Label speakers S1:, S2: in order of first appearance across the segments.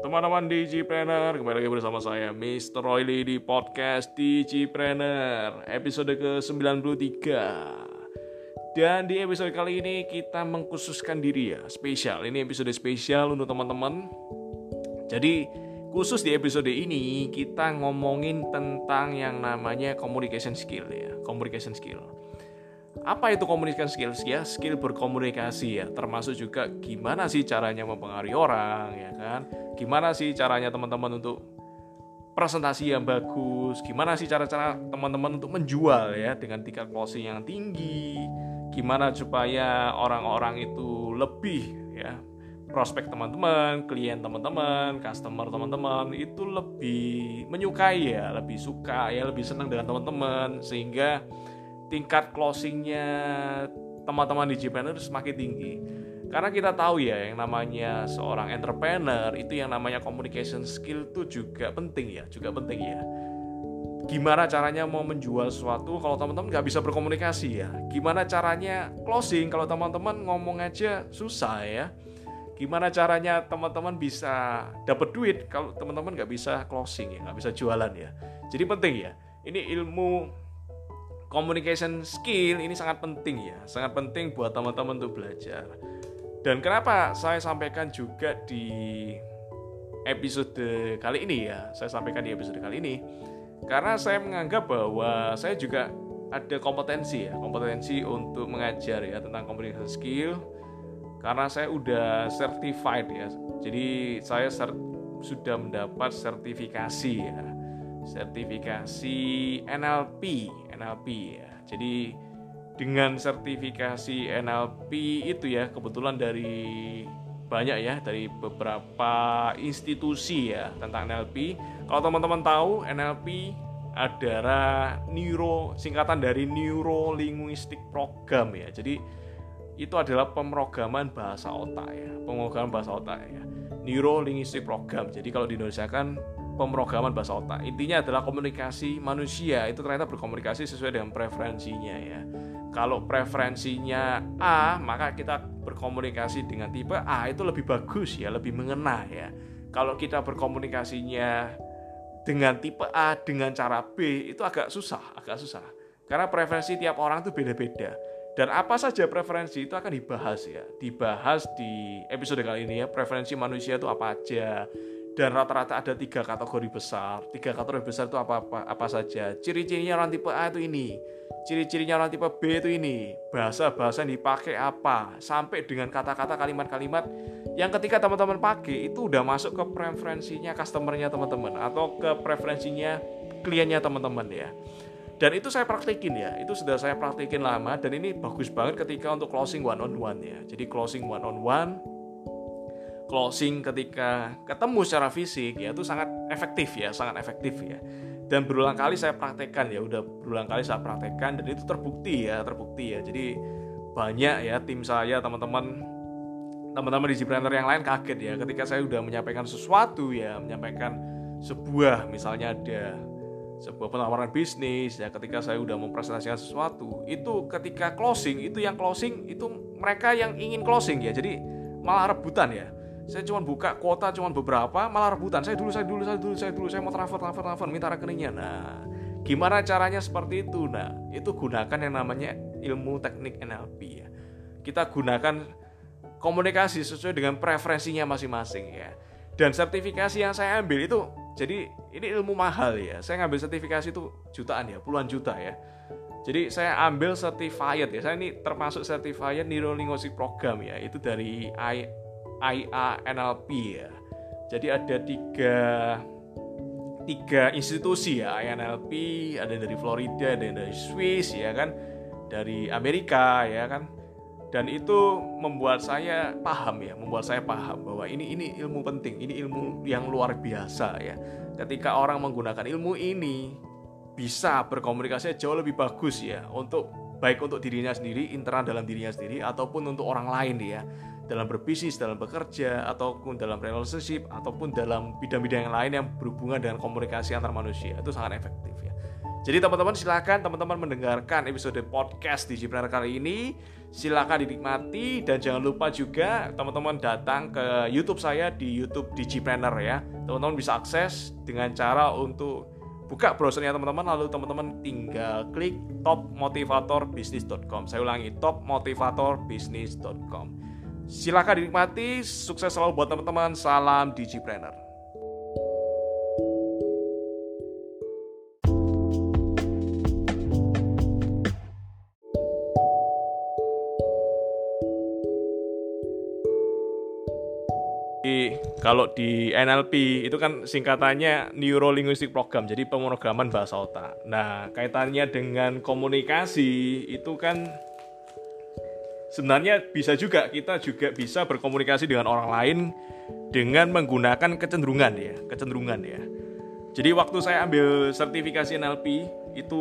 S1: teman-teman Digipreneur Kembali lagi bersama saya Mr. Royli di podcast Digipreneur Episode ke-93. Dan di episode kali ini kita mengkhususkan diri ya Spesial, ini episode spesial untuk teman-teman. Jadi khusus di episode ini kita ngomongin tentang yang namanya communication skill ya Communication skill apa itu komunikasi skill? Ya, skill berkomunikasi ya, termasuk juga gimana sih caranya mempengaruhi orang, ya kan? Gimana sih caranya teman-teman untuk presentasi yang bagus? Gimana sih cara-cara teman-teman untuk menjual ya dengan tingkat closing yang tinggi? Gimana supaya orang-orang itu lebih ya prospek teman-teman, klien teman-teman, customer teman-teman itu lebih menyukai ya, lebih suka ya, lebih senang dengan teman-teman sehingga tingkat closingnya teman-teman di Japan itu semakin tinggi. Karena kita tahu ya yang namanya seorang entrepreneur itu yang namanya communication skill itu juga penting ya, juga penting ya. Gimana caranya mau menjual sesuatu kalau teman-teman nggak bisa berkomunikasi ya? Gimana caranya closing kalau teman-teman ngomong aja susah ya? Gimana caranya teman-teman bisa dapat duit kalau teman-teman nggak bisa closing ya, nggak bisa jualan ya? Jadi penting ya. Ini ilmu communication skill ini sangat penting ya, sangat penting buat teman-teman untuk belajar. Dan kenapa saya sampaikan juga di episode kali ini ya, saya sampaikan di episode kali ini karena saya menganggap bahwa saya juga ada kompetensi ya, kompetensi untuk mengajar ya tentang communication skill karena saya udah certified ya. Jadi saya sudah mendapat sertifikasi ya. Sertifikasi NLP NLP ya. Jadi dengan sertifikasi NLP itu ya kebetulan dari banyak ya dari beberapa institusi ya tentang NLP. Kalau teman-teman tahu NLP adalah neuro singkatan dari neuro linguistic program ya. Jadi itu adalah pemrograman bahasa otak ya, pemrograman bahasa otak ya. Neuro linguistic program. Jadi kalau di Indonesia kan pemrograman bahasa otak. Intinya adalah komunikasi manusia itu ternyata berkomunikasi sesuai dengan preferensinya ya. Kalau preferensinya A, maka kita berkomunikasi dengan tipe A itu lebih bagus ya, lebih mengena ya. Kalau kita berkomunikasinya dengan tipe A dengan cara B itu agak susah, agak susah. Karena preferensi tiap orang itu beda-beda. Dan apa saja preferensi itu akan dibahas ya. Dibahas di episode kali ini ya. Preferensi manusia itu apa aja dan rata-rata ada tiga kategori besar. Tiga kategori besar itu apa-apa apa saja. Ciri-cirinya orang tipe A itu ini. Ciri-cirinya orang tipe B itu ini. Bahasa-bahasa yang dipakai apa. Sampai dengan kata-kata kalimat-kalimat yang ketika teman-teman pakai itu udah masuk ke preferensinya customernya teman-teman atau ke preferensinya kliennya teman-teman ya. Dan itu saya praktekin ya, itu sudah saya praktekin lama dan ini bagus banget ketika untuk closing one on one ya. Jadi closing one on one closing ketika ketemu secara fisik ya itu sangat efektif ya, sangat efektif ya. Dan berulang kali saya praktekkan ya, udah berulang kali saya praktekkan dan itu terbukti ya, terbukti ya. Jadi banyak ya tim saya, teman-teman teman-teman di Gpreneur yang lain kaget ya ketika saya udah menyampaikan sesuatu ya, menyampaikan sebuah misalnya ada sebuah penawaran bisnis ya ketika saya udah mempresentasikan sesuatu itu ketika closing itu yang closing itu mereka yang ingin closing ya jadi malah rebutan ya saya cuma buka kuota cuma beberapa malah rebutan. Saya dulu saya dulu saya dulu saya dulu. Saya mau transfer transfer transfer minta rekeningnya. Nah gimana caranya seperti itu? Nah itu gunakan yang namanya ilmu teknik NLP ya. Kita gunakan komunikasi sesuai dengan preferensinya masing-masing ya. Dan sertifikasi yang saya ambil itu jadi ini ilmu mahal ya. Saya ngambil sertifikasi itu jutaan ya puluhan juta ya. Jadi saya ambil certified ya. Saya ini termasuk certified neuro linguistic program ya. Itu dari IANLP ya. Jadi ada tiga tiga institusi ya IANLP ada dari Florida ada dari Swiss ya kan dari Amerika ya kan. Dan itu membuat saya paham ya membuat saya paham bahwa ini ini ilmu penting ini ilmu yang luar biasa ya. Ketika orang menggunakan ilmu ini bisa berkomunikasi jauh lebih bagus ya untuk baik untuk dirinya sendiri internal dalam dirinya sendiri ataupun untuk orang lain ya dalam berbisnis, dalam bekerja, ataupun dalam relationship, ataupun dalam bidang-bidang yang lain yang berhubungan dengan komunikasi antar manusia itu sangat efektif ya. Jadi teman-teman silakan teman-teman mendengarkan episode podcast di Jipreneur kali ini. Silakan dinikmati dan jangan lupa juga teman-teman datang ke YouTube saya di YouTube Digipreneur ya. Teman-teman bisa akses dengan cara untuk buka browsernya teman-teman lalu teman-teman tinggal klik topmotivatorbisnis.com. Saya ulangi topmotivatorbisnis.com. Silakan dinikmati, sukses selalu buat teman-teman. Salam Digipreneur. kalau di NLP itu kan singkatannya Neuro Linguistic Program, jadi pemrograman bahasa otak. Nah, kaitannya dengan komunikasi itu kan sebenarnya bisa juga kita juga bisa berkomunikasi dengan orang lain dengan menggunakan kecenderungan ya, kecenderungan ya. Jadi waktu saya ambil sertifikasi NLP itu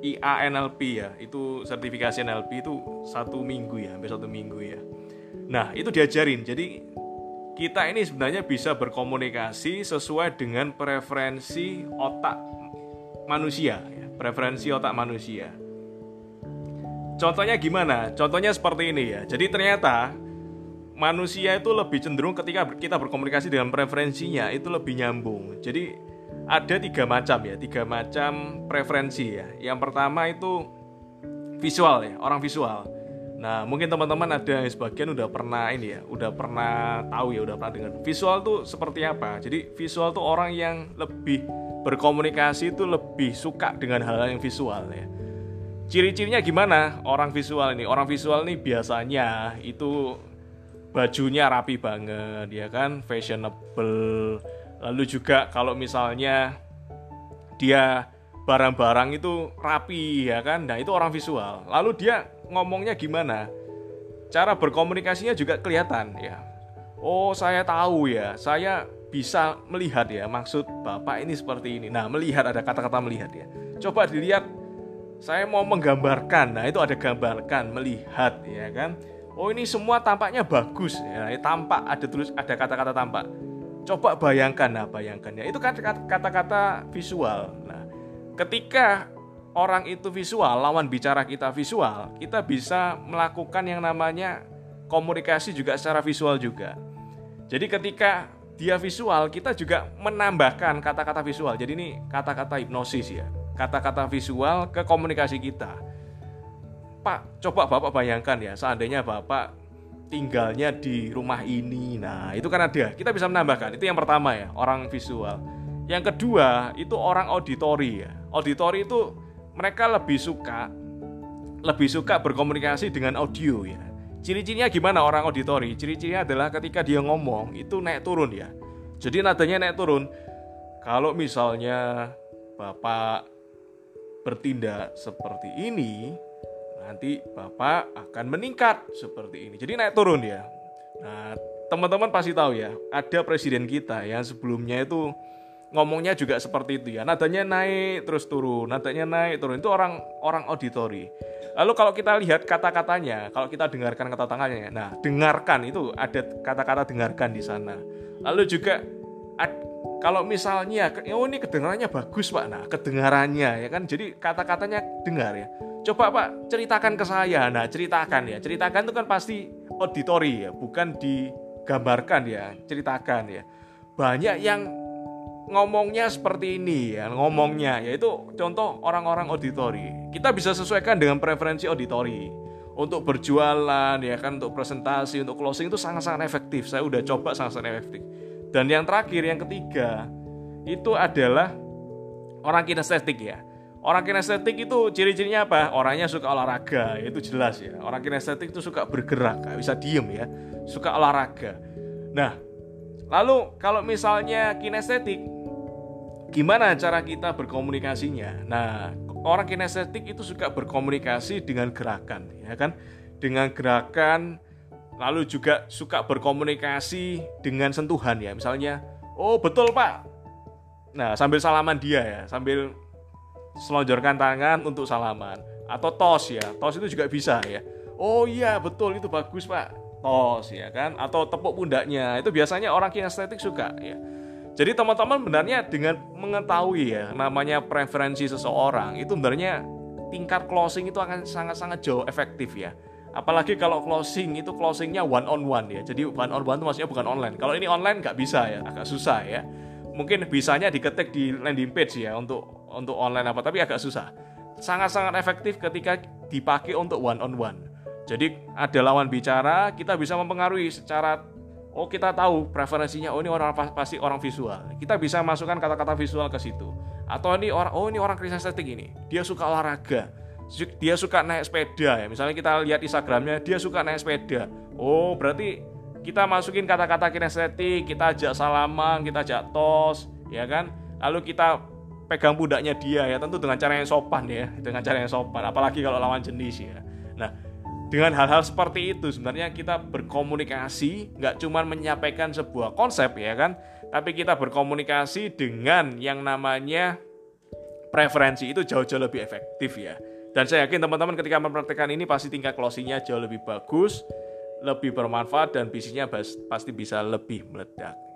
S1: IANLP ya, itu sertifikasi NLP itu satu minggu ya, hampir satu minggu ya. Nah itu diajarin, jadi kita ini sebenarnya bisa berkomunikasi sesuai dengan preferensi otak manusia, ya. preferensi otak manusia. Contohnya gimana? Contohnya seperti ini ya. Jadi ternyata manusia itu lebih cenderung ketika kita berkomunikasi dengan preferensinya itu lebih nyambung. Jadi ada tiga macam ya, tiga macam preferensi ya. Yang pertama itu visual ya, orang visual. Nah, mungkin teman-teman ada yang sebagian udah pernah ini ya, udah pernah tahu ya, udah pernah dengar. Visual tuh seperti apa? Jadi visual tuh orang yang lebih berkomunikasi itu lebih suka dengan hal-hal yang visual ya. Ciri-cirinya gimana? Orang visual ini? Orang visual ini biasanya itu bajunya rapi banget, ya kan, fashionable. Lalu juga kalau misalnya dia barang-barang itu rapi ya kan, nah itu orang visual. Lalu dia ngomongnya gimana? Cara berkomunikasinya juga kelihatan ya. Oh saya tahu ya. Saya bisa melihat ya. Maksud bapak ini seperti ini. Nah melihat ada kata-kata melihat ya. Coba dilihat saya mau menggambarkan nah itu ada gambarkan melihat ya kan oh ini semua tampaknya bagus ya tampak ada tulis ada kata-kata tampak coba bayangkan nah bayangkan ya itu kan kata-kata visual nah ketika orang itu visual, lawan bicara kita visual, kita bisa melakukan yang namanya komunikasi juga secara visual juga. Jadi ketika dia visual, kita juga menambahkan kata-kata visual. Jadi ini kata-kata hipnosis ya. Kata-kata visual ke komunikasi kita. Pak, coba Bapak bayangkan ya, seandainya Bapak tinggalnya di rumah ini. Nah, itu kan ada. Kita bisa menambahkan. Itu yang pertama ya, orang visual. Yang kedua, itu orang auditori ya. Auditori itu mereka lebih suka lebih suka berkomunikasi dengan audio ya. Ciri-cirinya gimana orang auditori? Ciri-cirinya adalah ketika dia ngomong itu naik turun ya. Jadi nadanya naik turun. Kalau misalnya Bapak bertindak seperti ini, nanti Bapak akan meningkat seperti ini. Jadi naik turun ya. Nah, teman-teman pasti tahu ya, ada presiden kita yang sebelumnya itu ngomongnya juga seperti itu ya nadanya naik terus turun nadanya naik turun itu orang orang auditori lalu kalau kita lihat kata-katanya kalau kita dengarkan kata-katanya nah dengarkan itu ada kata-kata dengarkan di sana lalu juga kalau misalnya oh ini kedengarannya bagus pak. Nah kedengarannya ya kan? Jadi kata-katanya dengar ya. Coba pak ceritakan ke saya. Nah ceritakan ya. Ceritakan itu kan pasti auditori ya. Bukan digambarkan ya. Ceritakan ya. Banyak yang ngomongnya seperti ini ya. Ngomongnya yaitu contoh orang-orang auditori kita bisa sesuaikan dengan preferensi auditori untuk berjualan ya kan? Untuk presentasi untuk closing itu sangat-sangat efektif. Saya udah coba sangat-sangat efektif dan yang terakhir yang ketiga itu adalah orang kinestetik ya. Orang kinestetik itu ciri-cirinya apa? Orangnya suka olahraga itu jelas ya. Orang kinestetik itu suka bergerak gak bisa diem ya. Suka olahraga. Nah lalu kalau misalnya kinestetik gimana cara kita berkomunikasinya? Nah, orang kinestetik itu suka berkomunikasi dengan gerakan, ya kan? Dengan gerakan, lalu juga suka berkomunikasi dengan sentuhan ya. Misalnya, oh betul pak. Nah, sambil salaman dia ya, sambil selonjorkan tangan untuk salaman. Atau tos ya, tos itu juga bisa ya. Oh iya betul itu bagus pak, tos ya kan. Atau tepuk pundaknya, itu biasanya orang kinestetik suka ya Jadi teman-teman benarnya dengan mengetahui ya namanya preferensi seseorang itu sebenarnya tingkat closing itu akan sangat-sangat jauh efektif ya. Apalagi kalau closing itu closingnya one on one ya. Jadi one on one itu maksudnya bukan online. Kalau ini online nggak bisa ya, agak susah ya. Mungkin bisanya diketik di landing page ya untuk untuk online apa, tapi agak susah. Sangat-sangat efektif ketika dipakai untuk one on one. Jadi ada lawan bicara, kita bisa mempengaruhi secara oh kita tahu preferensinya oh ini orang pasti orang visual kita bisa masukkan kata-kata visual ke situ atau ini orang oh ini orang estetik ini dia suka olahraga dia suka naik sepeda ya. Misalnya kita lihat instagramnya dia suka naik sepeda. Oh berarti kita masukin kata-kata kinestetik kita ajak salaman kita ajak tos ya kan? Lalu kita pegang pundaknya dia ya tentu dengan cara yang sopan ya dengan cara yang sopan. Apalagi kalau lawan jenis ya. Nah dengan hal-hal seperti itu sebenarnya kita berkomunikasi nggak cuma menyampaikan sebuah konsep ya kan? Tapi kita berkomunikasi dengan yang namanya preferensi itu jauh-jauh lebih efektif ya dan saya yakin teman-teman ketika mempraktekkan ini pasti tingkat closingnya jauh lebih bagus lebih bermanfaat dan bisnisnya pasti bisa lebih meledak